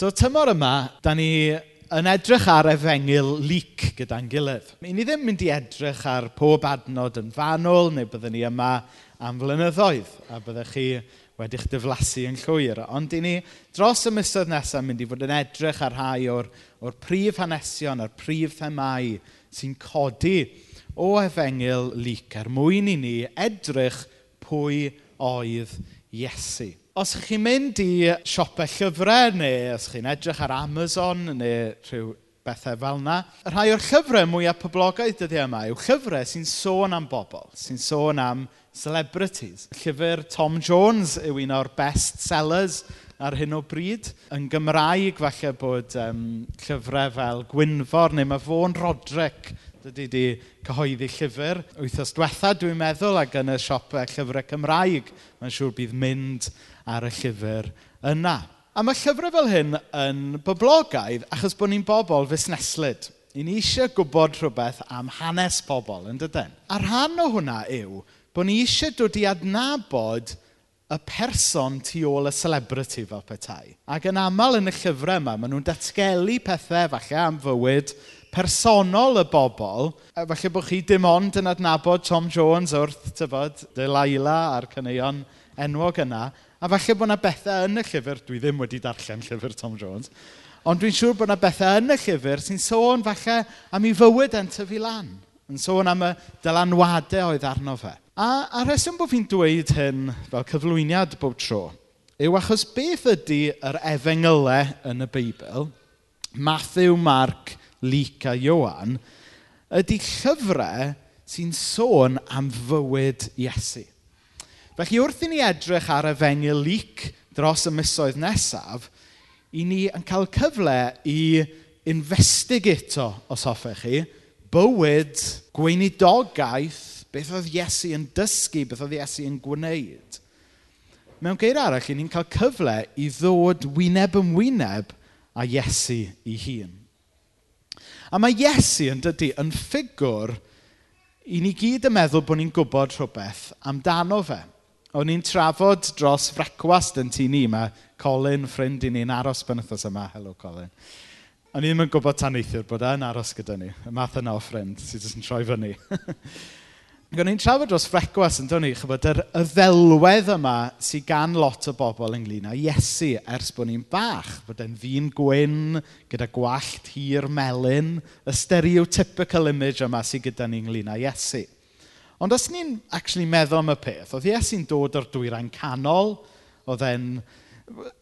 So tymor yma, da ni yn edrych ar efengil lyc gyda'n gilydd. Mi ni ddim mynd i edrych ar pob adnod yn fanwl, neu byddwn ni yma am flynyddoedd, a byddwch chi wedi'ch diflasu yn llwyr. Ond i ni dros y misoedd nesaf mynd i fod yn edrych ar rhai o'r, or prif hanesion, o'r prif themau sy'n codi o efengil lyc er mwyn i ni edrych pwy oedd Iesu os chi'n mynd i siopau llyfrau neu os chi'n edrych ar Amazon neu rhyw bethau fel yna, rhai o'r llyfrau mwyaf poblogaidd dyddi yma yw llyfrau sy'n sôn am bobl, sy'n sôn am celebrities. Llyfr Tom Jones yw un o'r best sellers ar hyn o bryd. Yn Gymraeg, falle bod um, llyfrau fel Gwynfor neu mae Fôn Rodrick dydy di cyhoeddi llyfr. Wythnos diwetha, dwi'n meddwl, ac yn y siop llyfrau Cymraeg, mae'n siŵr bydd mynd ar y llyfr yna. A mae llyfrau fel hyn yn boblogaidd achos bod ni'n bobl fusneslyd. I ni eisiau gwybod rhywbeth am hanes pobl, yn dydyn. A rhan o hwnna yw bod ni eisiau dod i adnabod y person tu ôl y celebrity fel petai. Ac yn aml yn y llyfrau yma, maen nhw'n datgelu pethau falle am fywyd personol y bobl. Falle bod chi dim ond yn adnabod Tom Jones wrth, tyfod, Delilah a'r caneuon enwog yna, A falle bod yna bethau yn y llyfr, dwi ddim wedi darllen llyfr Tom Jones, ond dwi'n siŵr bod yna bethau yn y llyfr sy'n sôn falle am ei fywyd yn tyfu lan. Yn sôn am y dylanwadau oedd arno fe. A, a reswm bod fi'n dweud hyn fel cyflwyniad bob tro yw achos beth ydy yr efengylau yn y Beibl, Matthew, Mark, Luc a Iowan, ydy llyfrau sy'n sôn am fywyd Iesu. Felly wrth i ni edrych ar y fengil Luc dros y misoedd nesaf, i ni yn cael cyfle i investigato, os hoffech chi, bywyd, gweinidogaeth, beth oedd Iesu yn dysgu, beth oedd Iesu yn gwneud. Mewn geir arall, i ni'n cael cyfle i ddod wyneb yn wyneb a Iesu i hun. A mae Iesu yn dydy yn ffigwr i ni gyd yn meddwl bod ni'n gwybod rhywbeth amdano fe. O'n i'n trafod dros frecwast yn tu ni. Mae Colin, ffrind i ni'n aros pan yma. Helo, Colin. O'n i ddim yn gwybod tan eithiwr bod e'n aros gyda ni. Y math yna o ffrind sydd jyst yn troi fyny. Ac o'n i'n trafod dros frecwas yn dod ni, chybod, yr ddelwedd yma sydd gan lot o bobl ynglyn â Iesu ers bod ni'n bach. Bod e'n ddyn gwyn, gyda gwallt hir melyn, y stereotypical image yma sydd gyda ni ynglyn â Iesu. Ond os ni'n actually meddwl am y peth, oedd Iesu'n dod o'r dwyrain canol, oedd e'n...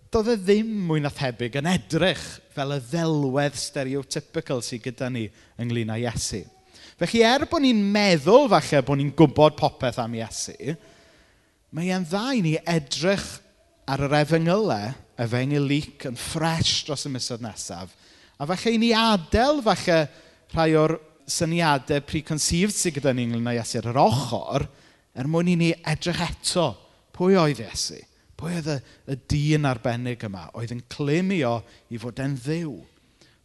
Doedd e ddim mwy na thebyg yn edrych fel y ddelwedd stereotypical sydd gyda ni ynglyn â Iesu. Felly er bod ni'n meddwl falle bod ni'n gwybod popeth am Iesu, mae e'n dda i ni edrych ar yr efengylau, efengyl lic yn ffres dros y misoedd nesaf, a falle i ni adael falle rhai o'r syniadau preconceived sydd gyda ni ynglyn â Iesu ar yr ochr, er mwyn i ni edrych eto pwy oedd Iesu. Pwy oedd y, y dyn arbennig yma oedd yn clymio i fod yn ddiw?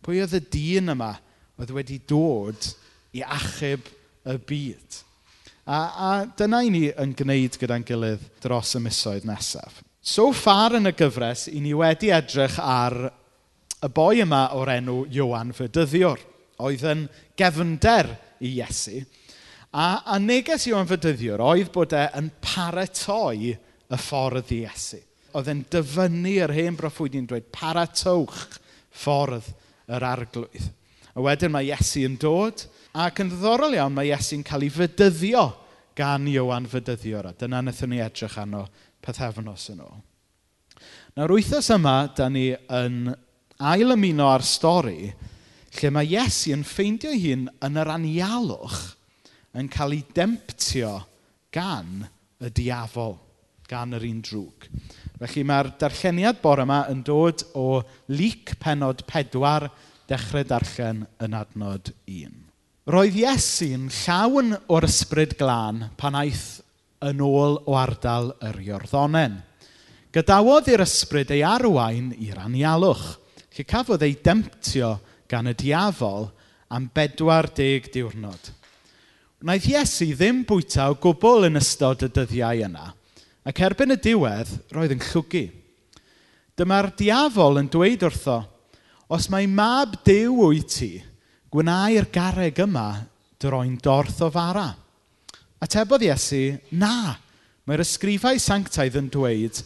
Pwy oedd y dyn yma oedd wedi dod i achub y byd? A, a dyna i ni yn gwneud gyda'n gilydd dros y misoedd nesaf. So far yn y gyfres, i ni wedi edrych ar y boi yma o'r enw Iwan Fydyddiwr oedd yn gefnder i Iesu. A, a neges Iwan Fydyddiwr oedd bod e yn paratoi y ffordd i Iesu. Oedd e'n dyfynnu yr hen broffwydi'n dweud paratowch ffordd yr arglwydd. A wedyn mae Iesu yn dod, ac yn ddiddorol iawn mae Iesu'n cael ei fydyddio gan Iwan Fydyddiwr. A dyna wnaethon ni edrych arno pethefnos yn ôl. Nawr wythnos yma, da ni yn ail ymuno ar stori lle mae Iesu yn ffeindio hun yn yr anialwch yn cael ei demptio gan y diafol, gan yr un drwg. Felly mae'r darlleniad bore yma yn dod o Luc penod pedwar dechrau darllen yn adnod 1. Roedd Iesu'n llawn o'r ysbryd glân pan aeth yn ôl o ardal yr Iorddonen. Gadawodd i'r ysbryd ei arwain i'r anialwch, lle cafodd ei demptio gan y diafol am 40 diwrnod. Wnaeth Iesu ddim bwyta o gwbl yn ystod y dyddiau yna, ac erbyn y diwedd, roedd yn llwgu. Dyma'r diafol yn dweud wrtho, os mae mab dew wyt ti, gwnau'r gareg yma droi'n dorth o fara. Atebodd Iesu, na, mae'r ysgrifau sanctaidd yn dweud,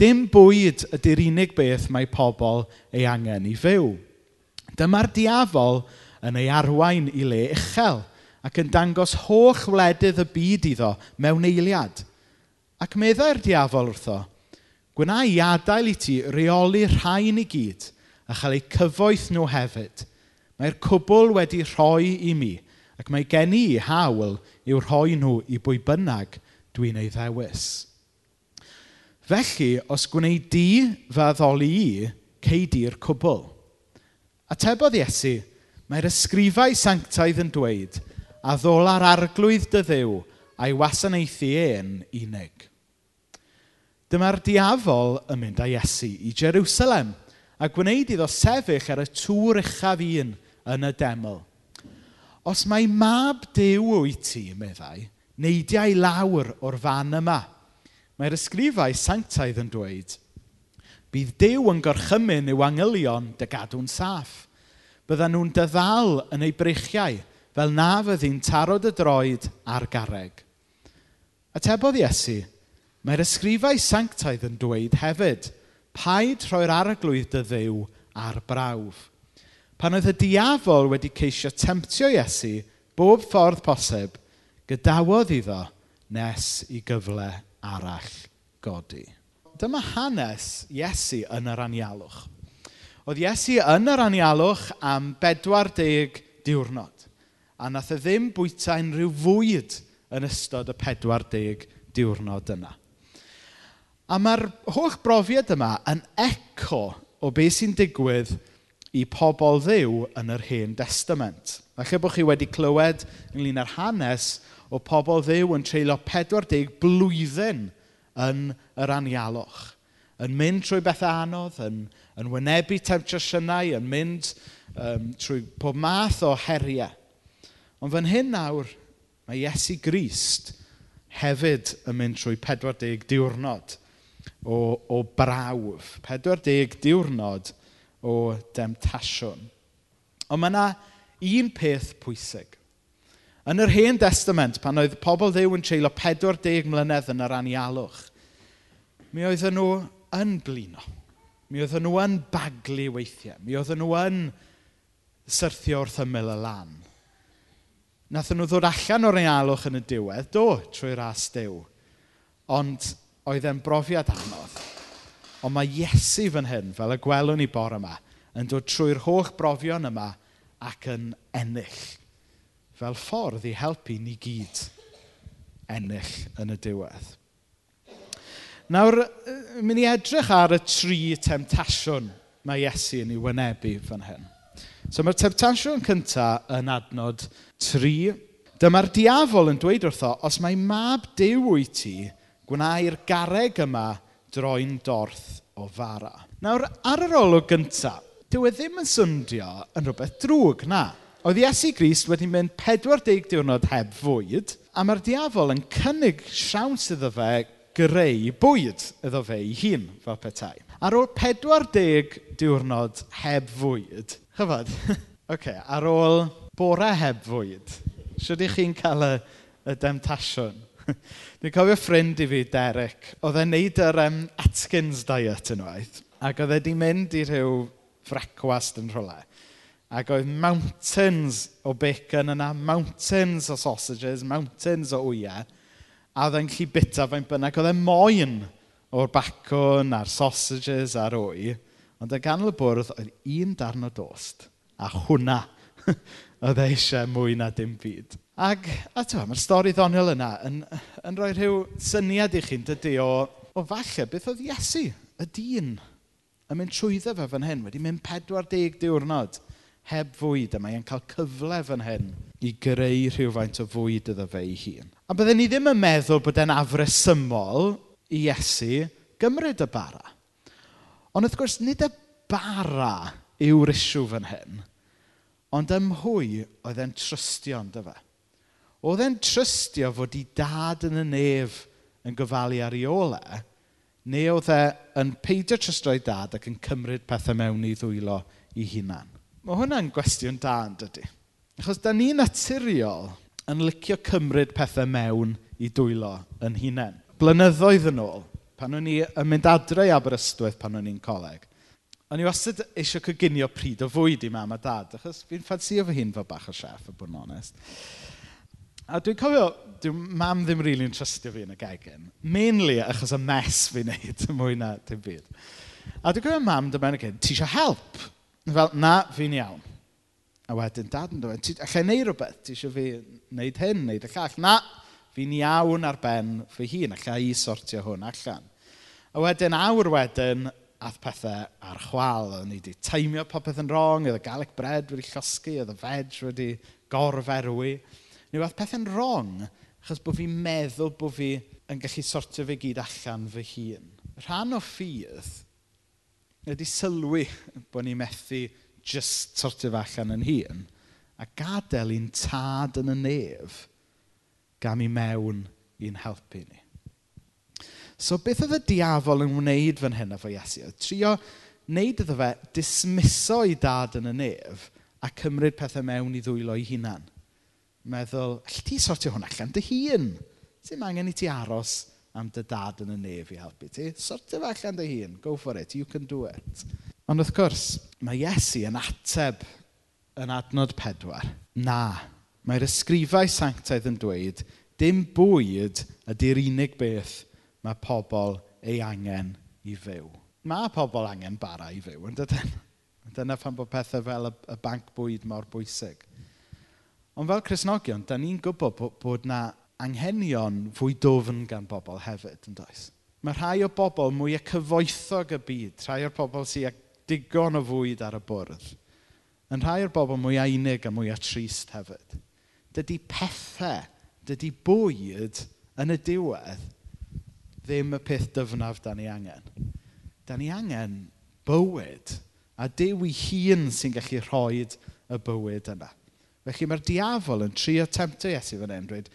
dim bwyd ydy'r unig beth mae pobl ei angen i fyw. Dyma'r diafol yn ei arwain i le uchel ac yn dangos holl wledydd y byd iddo mewn eiliad. Ac meddai'r diafol wrtho, Gwna i adael i ti reoli rhain i gyd a chael eu cyfoeth nhw hefyd. Mae'r cwbl wedi rhoi i mi ac mae gen i hawl i'w rhoi nhw i bwy bynnag dwi'n ei ddewis. Felly, os gwneud di fe ddoli i, cei di'r cwbl. Atebodd Iesu, mae'r ysgrifau sanctaidd yn dweud, a ddola'r arglwydd dy ddew a'i wasanaethu e'n unig. Dyma'r diafol yn mynd â Iesu i Jerusalem a gwneud iddo sefyll ar y tŵr uchaf un yn y deml. Os mae mab dew wyt ti, meddai, neidiau lawr o'r fan yma. Mae'r ysgrifau sanctaidd yn dweud, Bydd Duw yn gorchymyn i'w angylion dy gadw'n saff. Byddan nhw'n dyddal yn eu breichiau, fel na fyddi'n taro dy droed ar garreg. Atebodd Iesu, mae'r ysgrifau sanctaidd yn dweud hefyd, paid rhoi'r arglwydd dy ddew ar brawf. Pan oedd y diafol wedi ceisio temptio Iesu bob ffordd posib, gydawodd iddo nes i gyfle arall godi. Dyma hanes Iesu yn yr anialwch. Oedd Iesu yn yr anialwch am 40 diwrnod. A nath e ddim bwyta unrhyw fwyd yn ystod y 40 diwrnod yna. A mae'r holl brofiad yma yn eco o beth sy'n digwydd i pobl ddiw yn yr hen testament. A lle bod chi wedi clywed ynglyn â'r hanes o pobl ddiw yn treulio 40 blwyddyn yn yr anialwch. Yn mynd trwy bethau anodd, yn, yn wynebu temptasiynau, yn mynd um, trwy pob math o heriau. Ond fan hyn nawr, mae Iesu Grist hefyd yn mynd trwy 40 diwrnod o, o brawf. 40 diwrnod o demtasiwn. Ond mae yna un peth pwysig. Yn yr Hen Testament, pan oedd pobl ddew yn treulio 40 mlynedd yn yr anialwch, mi oedden nhw yn blino. Mi oedden nhw yn baglu weithiau. Mi oedden nhw yn syrthio wrth ymyl y lan. Nathen nhw ddod allan o'r realwch yn y diwedd, do, trwy ras dew. Ond oedd e'n brofiad anodd. Ond mae Iesu fan hyn, fel y gwelwn ni bore yma, yn dod trwy'r holl brofion yma ac yn ennill. Fel ffordd i helpu ni gyd ennill yn y diwedd. Nawr, mynd i edrych ar y tri temtasiwn mae Iesu yn ei wynebu fan hyn. So mae'r temtasiwn cyntaf yn adnod tri. Dyma'r diafol yn dweud wrtho, os mae mab dew i ti, gwna'i'r gareg yma droi'n dorth o fara. Nawr, ar yr olwg gyntaf, dyw e ddim yn syndio yn rhywbeth drwg, na. Oedd Iesu Grist wedi mynd 40 diwrnod heb fwyd, a mae'r diafol yn cynnig siawns iddo fe greu bwyd iddo fe ei hun, fel petai. Ar ôl 40 diwrnod heb fwyd, chyfod, okay, ar ôl bore heb fwyd, sydd ydych chi'n cael y, y demtasiwn? Dwi'n cofio ffrind i fi, Derek, oedd e'n neud yr um, Atkins diet yn unwaith, ac oedd e wedi mynd i rhyw frecwast yn rhywle. Ac oedd mountains o bacon yna, mountains o sausages, mountains o wyau a oedd e'n lli bita fe'n bynnag. Oedd e'n moyn o'r bacwn a'r sausages a'r wy, ond y ganol y bwrdd oedd un darn o dost, a hwnna oedd e eisiau mwy na dim byd. Ac, a tywa, mae'r stori ddoniol yna yn, yn rhoi rhyw syniad i chi'n dydy o, o falle beth oedd Iesu, y dyn, yn mynd trwyddo fe fan hyn, wedi mynd 40 diwrnod heb fwyd, a mae e'n cael cyfle fan hyn i greu rhywfaint o fwyd iddo fe ei hun. A byddwn ni ddim yn meddwl bod e'n afresymol i Iesu gymryd y bara. Ond wrth gwrs, nid y bara yw'r isw fan hyn, ond ym mhwy oedd e'n trystio ynddo fe. Oedd e'n trystio fod i dad yn y nef yn gofalu ar ei ole, neu oedd e yn peidio trystro'i dad ac yn cymryd pethau mewn i ddwylo i hunan. Mae hwnna'n gwestiwn da yn dydy. Achos da ni'n naturiol yn licio cymryd pethau mewn i dwylo yn hunain. Blynyddoedd yn ôl, pan o'n i yn mynd adre i Aberystwyth pan o'n i'n coleg, o'n i wastad eisiau coginio pryd o fwyd i mam a dad, achos fi'n ffansio fy hun fel bach o chef, y bod yn onest. A dwi'n cofio, dwi'n mam ddim rili'n really trystio fi yn y gegin. Mainly achos y mes fi'n neud mwy na dim byd. A dwi'n cofio mam dyma yn y gegin, ti eisiau help? Fel, na, fi'n iawn. A wedyn, dad yn dweud, allai neud rhywbeth, ti eisiau fi wneud hyn, wneud y llall. Na, fi'n iawn ar ben fy hun, allai i sortio hwn allan. A wedyn, awr wedyn, ath pethau ar chwal. O'n i wedi teimio popeth yn wrong, oedd y Gallic bread wedi llosgu, oedd y veg wedi gorferwi. Ni oedd pethau'n wrong, achos bod fi'n meddwl bod fi yn gallu sortio fe gyd allan fy hun. Rhan o ffydd ydy sylwi bod ni methu just sortio fe allan yn hun a gadael i'n tad yn y nef gam i mewn i'n helpu ni. So beth oedd y diafol yn wneud fan hyn efo Iesu? Oedd trio wneud iddo fe dismiso i dad yn y nef a cymryd pethau mewn i ddwylo i hunan. Meddwl, all ti sortio hwn allan dy hun? Ti'n angen i ti aros am dy dad yn y nef i helpu ti? Sortio fe allan dy hun, go for it, you can do it. Ond wrth gwrs, mae Iesu yn ateb yn adnod pedwar. Na, mae'r ysgrifau sanctaidd yn dweud, dim bwyd ydy'r unig beth mae pobl ei angen i fyw. Mae pobl angen bara i fyw, yn dydyn? Dyna phan bod pethau fel y, y banc bwyd mor bwysig. Ond fel Cresnogion, da ni'n gwybod bod, bod na anghenion fwy dofn gan bobl hefyd, yn does? Mae rhai o bobl mwy y cyfoethog y byd, rhai o'r bobl sy'n digon o fwyd ar y bwrdd, yn rhai o'r bobl mwy unig a mwy a trist hefyd, dydy pethau, dydy bwyd yn y diwedd ddim y peth dyfnaf da ni angen. Da ni angen bywyd a dew i hun sy'n gallu rhoi y bywyd yna. Felly mae'r diafol yn trio temptio Iesu fan hyn, dweud,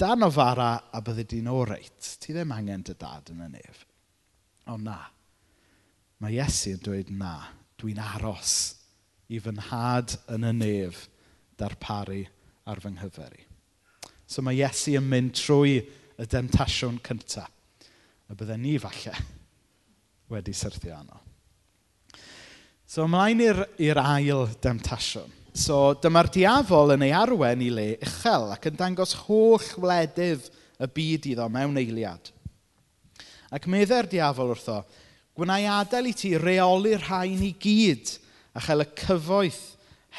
dan o fara a bydde di'n oreit. Ti ddim angen dy dad yn y nef. O na, Mae Iesu'n dweud na, dwi'n aros i fy nhad yn y nef darparu ar fy nghyfer i. So mae Iesu yn mynd trwy y demtasiwn cyntaf. A bydden ni falle wedi syrthio anno. So ymlaen i'r ail demtasiwn. So dyma'r diafol yn ei arwen i le uchel ac yn dangos holl wledydd y byd iddo mewn eiliad. Ac meddai'r diafol wrtho, Gwna i adael i ti reoli'r rhain i gyd a chael y cyfoeth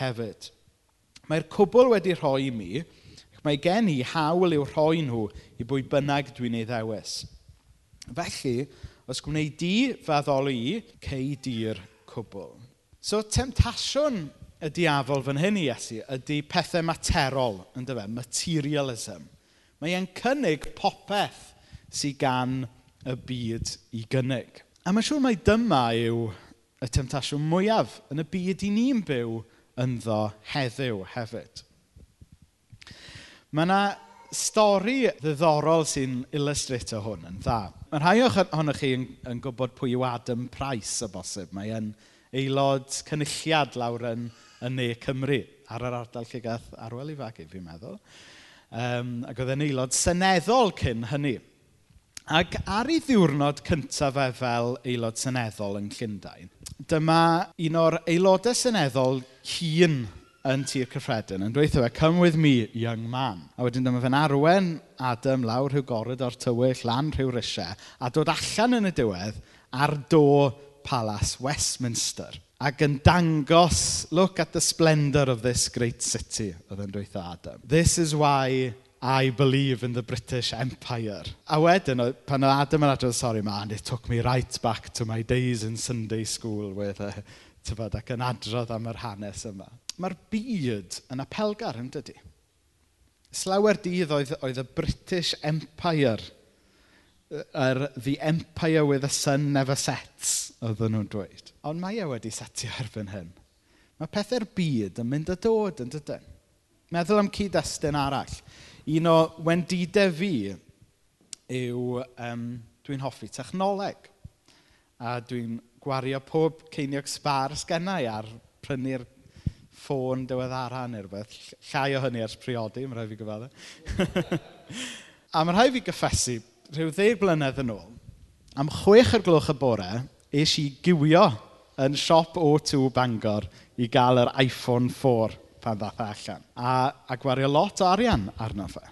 hefyd. Mae'r cwbl wedi rhoi mi, ac mae gen i hawl i'w rhoi nhw i bwy bynnag dwi'n ei ddewis. Felly, os gwneud di faddoli i, cei di'r cwbl. So, temtasiwn y diafol fan hyn i Iesu ydy pethau materol, yn dyfa, materialism. Mae e'n cynnig popeth sydd gan y byd i gynnig. A mae'n siŵr mai dyma yw y temtasiwn mwyaf yn y byd i ni'n byw ynddo heddiw hefyd. Mae yna stori ddiddorol sy'n illustrator hwn yn dda. Mae rhai ohonoch chi yn, yn gwybod pwy yw Adam Price o bosib. Mae yn aelod cynulliad lawr yn, yn Ne Cymru ar yr ardal lle gath Arwel i fagu, fi'n meddwl. Um, ac oedd yn aelod seneddol cyn hynny. Ac ar ei ddiwrnod cyntaf e fel aelod seneddol yn Llundain, dyma un o'r aelodau seneddol hun yn tir cyffredin yn dweud e, come with me, young man. A wedyn dyma fe'n arwen Adam lawr rhyw goryd o'r tywyll, lan rhyw risiau, a dod allan yn y diwedd ar do Palace Westminster. Ac yn dangos, look at the splendour of this great city, oedd yn dweud e Adam. This is why I believe in the British Empire. A wedyn, pan oedd Adam yn adrodd, sorry man, it took me right back to my days in Sunday school with a, tyfod, ac yn adrodd am yr hanes yma. Mae'r byd yn apelgar yn dydy. Slawer dydd oedd, oedd y British Empire, yr The Empire with a Sun Never Sets, oedden nhw'n dweud. Ond mae e wedi setio erbyn hyn. Mae pethau'r byd yn mynd a dod yn dydyn. Meddwl am cyd-destun arall. Un o wendidau fi yw, um, dwi'n hoffi technoleg. A dwi'n gwario pob ceiniog sbar sgennau ar prynu'r ffôn diweddara neu rhywbeth. Llai o hynny ers priodi, mae'n rhaid fi gyfadda. a mae'n rhaid fi gyffesu, rhyw ddeg blynedd yn ôl, am chwech o'r gloch y bore, eis i gywio yn siop O2 Bangor i gael yr iPhone 4 pan ddath e allan. A, a gwario lot o arian arno fe.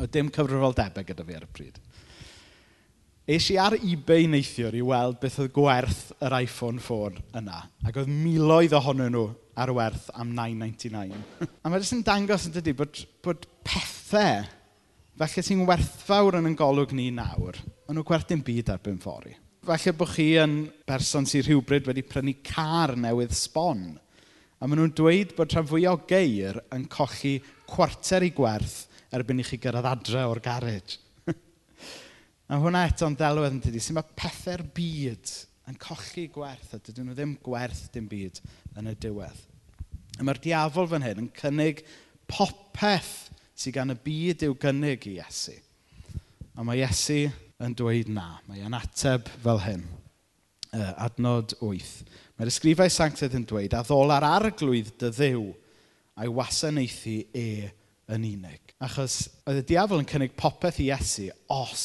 O dim cyfrifoldebau gyda fi ar y pryd. Es i ar eBay neithiwr i weld beth oedd gwerth yr iPhone 4 yna. Ac oedd miloedd ohonyn nhw ar werth am 9.99. a mae jyst yn dangos yn dydy bod, bod pethau felly sy'n werthfawr yn yn golwg ni nawr, ond nhw gwerth dim byd erbyn fory. Felly bod chi yn berson sy'n rhywbryd wedi prynu car newydd sbon A maen nhw'n dweud bod rhan fwy o geir yn cochi cwarter i gwerth erbyn i chi gyrraedd adre o'r garej. a hwnna eto'n ddelwedd yn tydi. sy'n mae pethau'r byd yn cochi gwerth a dydyn nhw ddim gwerth dim byd yn y diwedd. A mae'r diafol fan hyn yn cynnig popeth sydd gan y byd i'w gynnig i Iesu. A mae Iesu yn dweud na. Mae e'n ateb fel hyn. Uh, adnod 8. Mae'r ysgrifau sanctaidd yn dweud, a ddol ar arglwydd dy ddew a'i wasanaethu e yn unig. Achos oedd y diafol yn cynnig popeth i Iesu os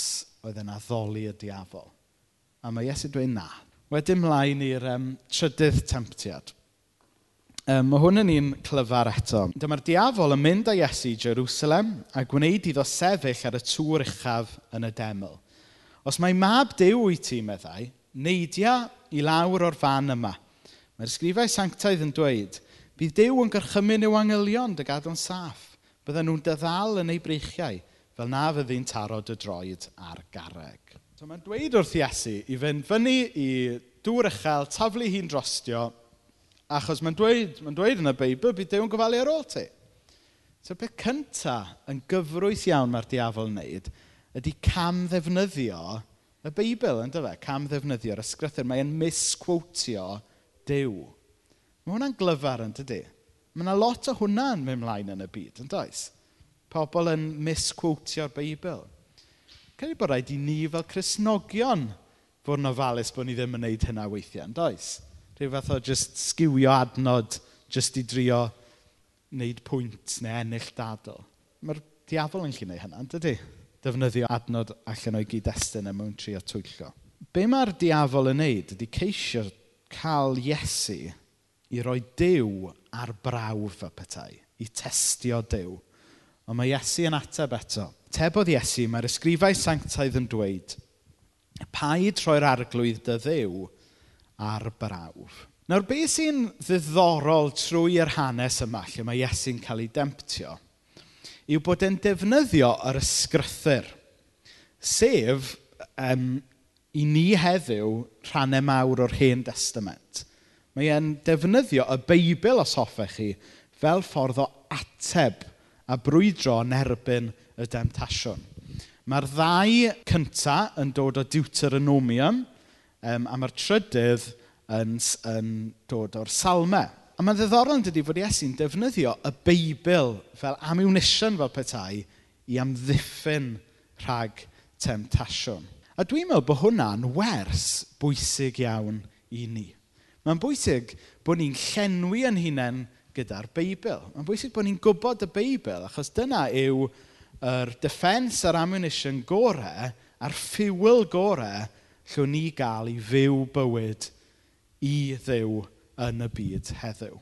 oedd yn addoli y diafol. A mae Iesu dweud na. Wedyn mlaen i'r um, trydydd temptiad. Um, mae hwn yn un clyfar eto. Dyma'r diafol yn mynd â Iesu i Jerusalem a gwneud iddo sefyll ar y tŵr uchaf yn y deml. Os mae mab dew i ti, meddai, neidia i lawr o'r fan yma Mae'r sgrifau sanctaidd yn dweud, bydd Dyw yn gyrchymyn i'w angylion dy gadw'n saff. Bydden nhw'n dyddal yn ei breichiau, fel na fyddi'n taro dy droed ar garreg. So mae'n dweud wrth Iesu i fynd fyny i dŵr uchel, taflu hi'n drostio, achos mae'n dweud, mae'n dweud yn y Beibl, bydd Dyw'n gofalu ar ôl ti. So beth cyntaf yn gyfrwys iawn mae'r diafol yn wneud ydy cam ddefnyddio y Beibl, ynddo fe? Cam ddefnyddio'r ysgrythyr. Mae'n misquotio dew. Mae hwnna'n glyfar yn dydy. Mae yna lot o hwnna'n mynd mlaen yn y byd, yn does? Pobl yn misquotio'r Beibl. Cyn i bod rhaid i ni fel Cresnogion fod yn ofalus bod ni ddim yn gwneud hynna weithiau, yn does? Rhyw fath o just sgiwio adnod, just i drio wneud pwynt neu ennill dadl. Mae'r diafol yn lle wneud hynna, yn dydy? Defnyddio adnod allan o'i gyd-destun e mewn tri a twyllio. Be mae'r diafol yn wneud ydy ceisio cael Iesu i roi dew ar brawf y petai, i testio dew. Ond mae Iesu yn ateb eto. Tebodd Iesu, mae'r ysgrifau sanctaidd yn dweud, paid troi'r arglwydd dy ddew ar brawf. Nawr, beth sy'n ddiddorol trwy'r hanes yma lle mae Iesu'n cael ei demptio, yw bod e'n defnyddio yr ysgrythyr, sef um, i ni heddiw rhannau mawr o'r Hen Testament. Mae e'n defnyddio y Beibl os hoffech chi fel ffordd o ateb a brwydro yn erbyn y demtasiwn. Mae'r ddau cynta yn dod o Deuteronomium um, a mae'r trydydd yn, yn dod o'r salmau. A mae'n ddiddorol yn dydy fod Iesu'n defnyddio y Beibl fel ammunition fel petai i amddiffyn rhag temtasiwn. A dwi'n meddwl bod hwnna'n wers bwysig iawn i ni. Mae'n bwysig bod ni'n llenwi yn hunain gyda'r Beibl. Mae'n bwysig bod ni'n gwybod y Beibl, achos dyna yw yr defens a'r ammunition gorau a'r ffiwyl gorau lle ni gael i fyw bywyd i ddew yn y byd heddiw.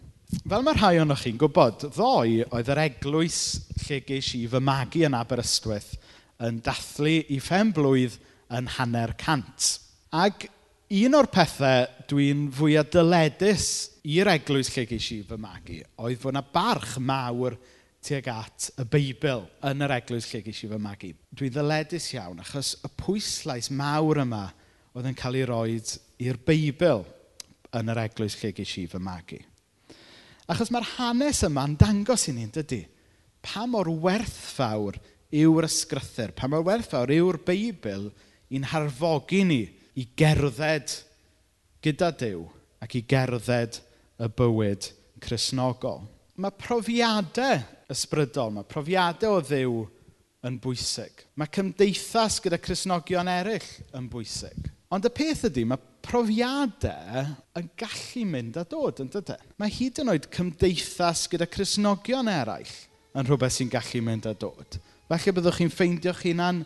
Fel mae rhai o'n chi'n gwybod, ddoe oedd yr eglwys lle geis i fy magu yn Aberystwyth yn dathlu i phen blwydd yn hanner cant. Ac un o'r pethau dwi'n fwyaf dyledus i'r eglwys lle geis i fy magu oedd fod yna barch mawr tuag at y Beibl yn yr eglwys lle geis i fy magu. Dwi ddyledus iawn achos y pwyslais mawr yma oedd yn cael ei roed i'r Beibl yn yr eglwys lle geis i fy magu. Achos mae'r hanes yma'n dangos i ni'n dydy. Pa mor werthfawr yw'r ysgrythyr, pa mor werthfawr yw'r Beibl i'n harfogi ni i gerdded gyda Dyw ac i gerdded y bywyd chrysnogol. Mae profiadau ysbrydol, mae profiadau o ddiw yn bwysig. Mae cymdeithas gyda Cresnogion eraill yn bwysig. Ond y peth ydy, mae profiadau yn gallu mynd a dod, yn dydyn? Mae hyd yn oed cymdeithas gyda Cresnogion eraill yn rhywbeth sy'n gallu mynd a dod. Felly byddwch chi'n ffeindio'ch hunan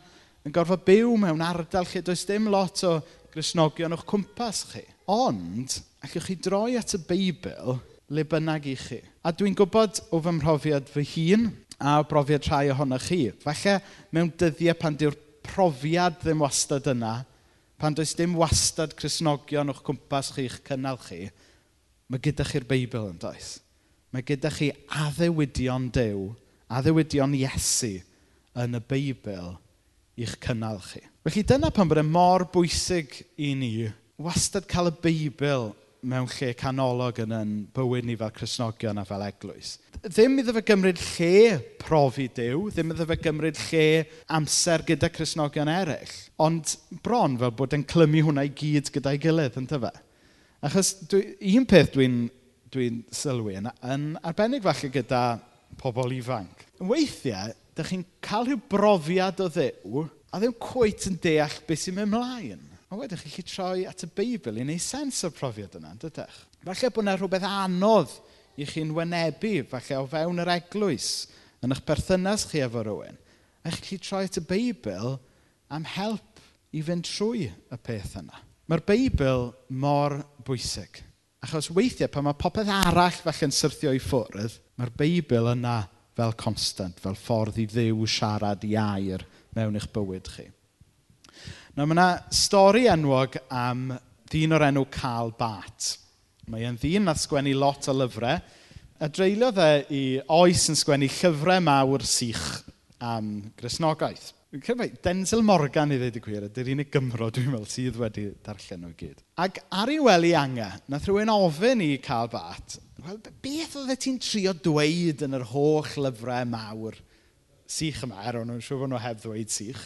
yn gorfod byw mewn ardal lle does dim lot o grisnogion o'ch cwmpas chi. Ond, allwch chi droi at y Beibl le bynnag i chi. A dwi'n gwybod o fy mhrofiad fy hun a o brofiad rhai ohonoch chi. Falle mewn dyddiau pan dyw'r profiad ddim wastad yna, pan does dim wastad chrysnogion o'ch cwmpas chi'ch cynnal chi, mae gyda chi'r Beibl yn does. Mae gyda chi addewidion dew, addewidion Iesu yn y Beibl i'ch cynnal chi. Felly dyna pan bod e mor bwysig i ni wastad cael y Beibl mewn lle canolog yn yn bywyd ni fel Cresnogion a fel Eglwys. Ddim iddo fe gymryd lle profi Dyw, ddim iddo fe gymryd lle amser gyda Cresnogion eraill, ond bron fel bod e'n clymu hwnna i gyd gyda'i gilydd, yn tyfa. Achos dwi, un peth dwi'n dwi, sylwi yn, yn arbennig falle gyda pobl ifanc. Weithiau, dych chi'n cael rhyw brofiad o ddew, a ddim cweit yn deall beth sy'n mynd mlaen. A wedyn chi'n gallu troi at y Beibl i wneud sens o'r profiad yna, dydych? Falle bod yna rhywbeth anodd i chi'n wynebu, falle o fewn yr eglwys, yn eich perthynas chi efo rhywun. A chi'n gallu troi at y Beibl am help i fynd trwy y peth yna. Mae'r Beibl mor bwysig. Achos weithiau, pan mae popeth arall falle yn syrthio i ffwrdd, mae'r Beibl yna fel constant, fel ffordd i ddiw siarad i air mewn eich bywyd chi. Nawr, mae yna stori enwog am ddyn o'r enw Carl Bat. Mae e'n ddyn na sgwennu lot o lyfrau, a dreuliodd e i oes yn sgwennu llyfrau mawr sych am grisnogaeth. Denzel Morgan i ddweud y gwir, ydy'r unig Gymro dwi'n meddwl sydd wedi darllen nhw i gyd. Ac ar ei wely angen, nath rhywun ofyn i cael bat, wel, beth oedd ti'n trio dweud yn yr holl lyfrau mawr sych yma, er o'n nhw'n siŵr bod nhw heb ddweud sych,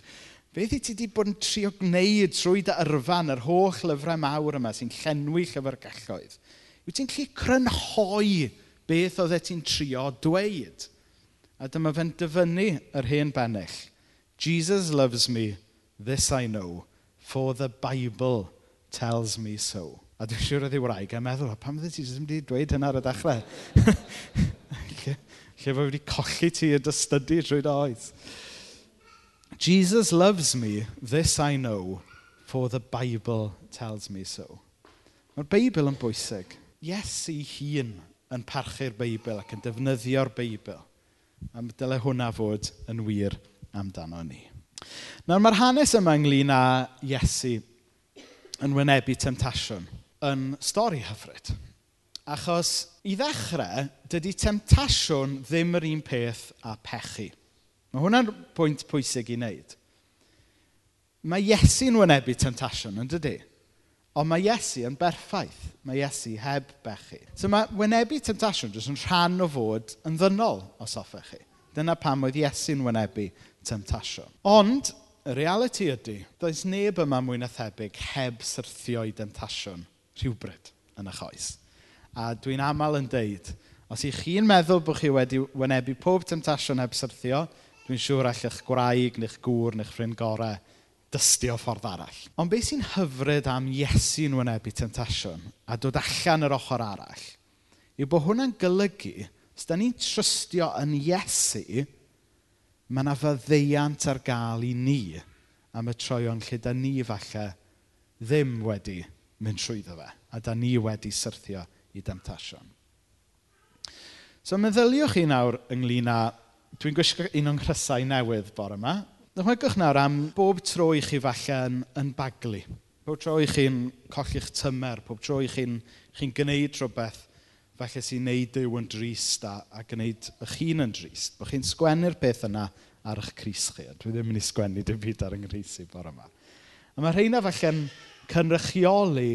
beth i ti wedi bod yn trio gwneud trwy dy yrfan yr holl lyfrau mawr yma sy'n llenwi llyfrgelloedd? Wyt ti'n gallu crynhoi beth oedd ti'n trio dweud? A dyma fe'n dyfynnu yr hen bennill Jesus loves me, this I know, for the Bible tells me so. A dwi'n siŵr oedd ei wraig a'n meddwl, pam ydych ti ddim wedi dweud hynna ar y dechrau? lle, lle fod wedi colli ti y dystydu drwy dy oed. Jesus loves me, this I know, for the Bible tells me so. Mae'r Beibl yn bwysig. Iesu hun yn parchu'r Beibl ac yn defnyddio'r Beibl. A dylai hwnna fod yn wir amdano ni. Nawr mae'r hanes yma ynglyn â Iesu yn wynebu temtasiwn yn stori hyfryd. Achos i ddechrau, dydy temtasiwn ddim yr un peth a pechu. Mae hwnna'n pwynt pwysig i wneud. Mae Iesu'n wynebu temtasiwn, yn dydy? Ond mae Iesu yn berffaith. Mae Iesu heb bechu. So mae wynebu temtasiwn jyst yn rhan o fod yn ddynol os hoffech chi. Dyna pam oedd Iesu'n wynebu temtasiwn. Ond, y reality ydy, does neb yma mwy na thebyg heb syrthio i demtasiwn rhywbryd yn y choes. A dwi'n aml yn deud, os i chi'n meddwl bod chi wedi wynebu pob temtasiwn heb syrthio, dwi'n siŵr all eich gwraig, neu'ch gŵr, neu'ch ffrind gorau dystio ffordd arall. Ond beth sy'n hyfryd am Iesu'n wynebu temtasiwn a dod allan yr ochr arall, yw bod hwnna'n golygu os da ni'n trystio yn Iesu mae yna fyddeiant ar gael i ni am y troion lle da ni falle ddim wedi mynd trwyddo fe a da ni wedi syrthio i demtasiwn. So meddyliwch chi nawr ynglyn â... Dwi'n gwisgo un o'n chrysau newydd bore yma. Dychmygwch nawr am bob tro i chi falle yn, yn baglu. Bob tro i chi'n colli'ch tymer, bob tro i chi'n chi, gwneud rhywbeth falle sy'n neud Dyw yn drist a, a gwneud eich hun yn drist. Bych chi'n sgwennu'r peth yna ar eich Cris chi. Dwi ddim yn mynd i sgwennu dim byd ar ynghyreisi bore yma. A mae rheina falle'n cynrychioli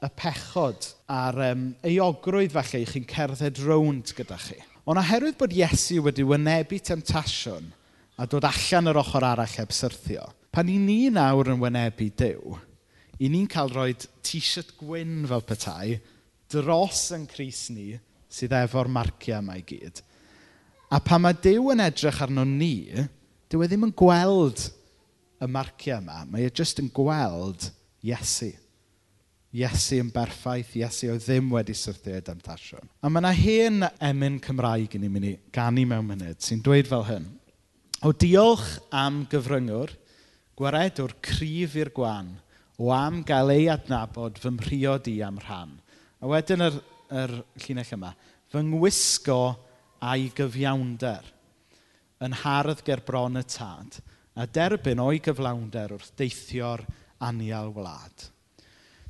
y pechod a'r um, eogrwydd falle i chi'n cerdded rownd gyda chi. Ond oherwydd bod Iesu wedi wynebu temtasiwn a dod allan yr ochr arall heb syrthio, pan i ni nawr yn wynebu Dyw, i ni'n cael rhoi t-shirt gwyn fel petai, dros yn Cris ni sydd efo'r marciau yma i gyd. A pan mae Dyw yn edrych arno ni, dyw e ddim yn gweld y marciau yma. Mae e jyst yn gweld Iesu. Iesu yn berffaith, Iesu oedd ddim wedi syrthio damtasiwn. A mae yna hen emyn Cymraeg i ni'n mynd i gani mewn munud sy'n dweud fel hyn. O diolch am gyfryngwr, gwaredwr cryf i'r gwan, o am gael ei adnabod fy mhriod i am rhan. A wedyn yr, yr llinell yma. Fy ngwisgo a'i gyfiawnder yn hardd ger bron y tad a derbyn o'i gyflawnder wrth deithio'r anial wlad.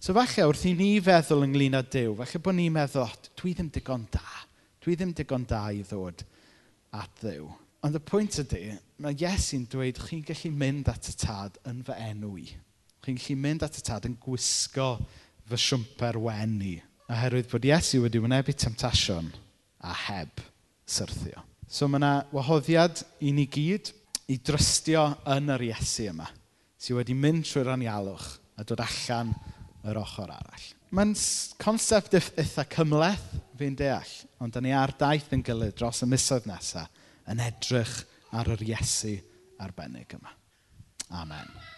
So falle wrth i ni feddwl ynglyn â Dyw, falle bod ni'n meddwl, oh, dwi ddim digon da. Dwi ddim digon da i ddod at Ddyw. Ond y pwynt ydy, mae Iesu'n dweud, chi'n gallu mynd at y tad yn fy enw i. Chi'n gallu mynd at y tad yn gwisgo fy siwmper wen i oherwydd bod Iesu wedi wynebu temtasiwn a heb syrthio. So mae yna wahoddiad i ni gyd i drystio yn yr Iesu yma, sydd wedi mynd trwy'r anialwch a dod allan yr ochr arall. Mae'n concept eitha cymleth fi'n deall, ond da ni ar daith yn gilydd dros y misoedd nesaf yn edrych ar yr Iesu arbennig yma. Amen.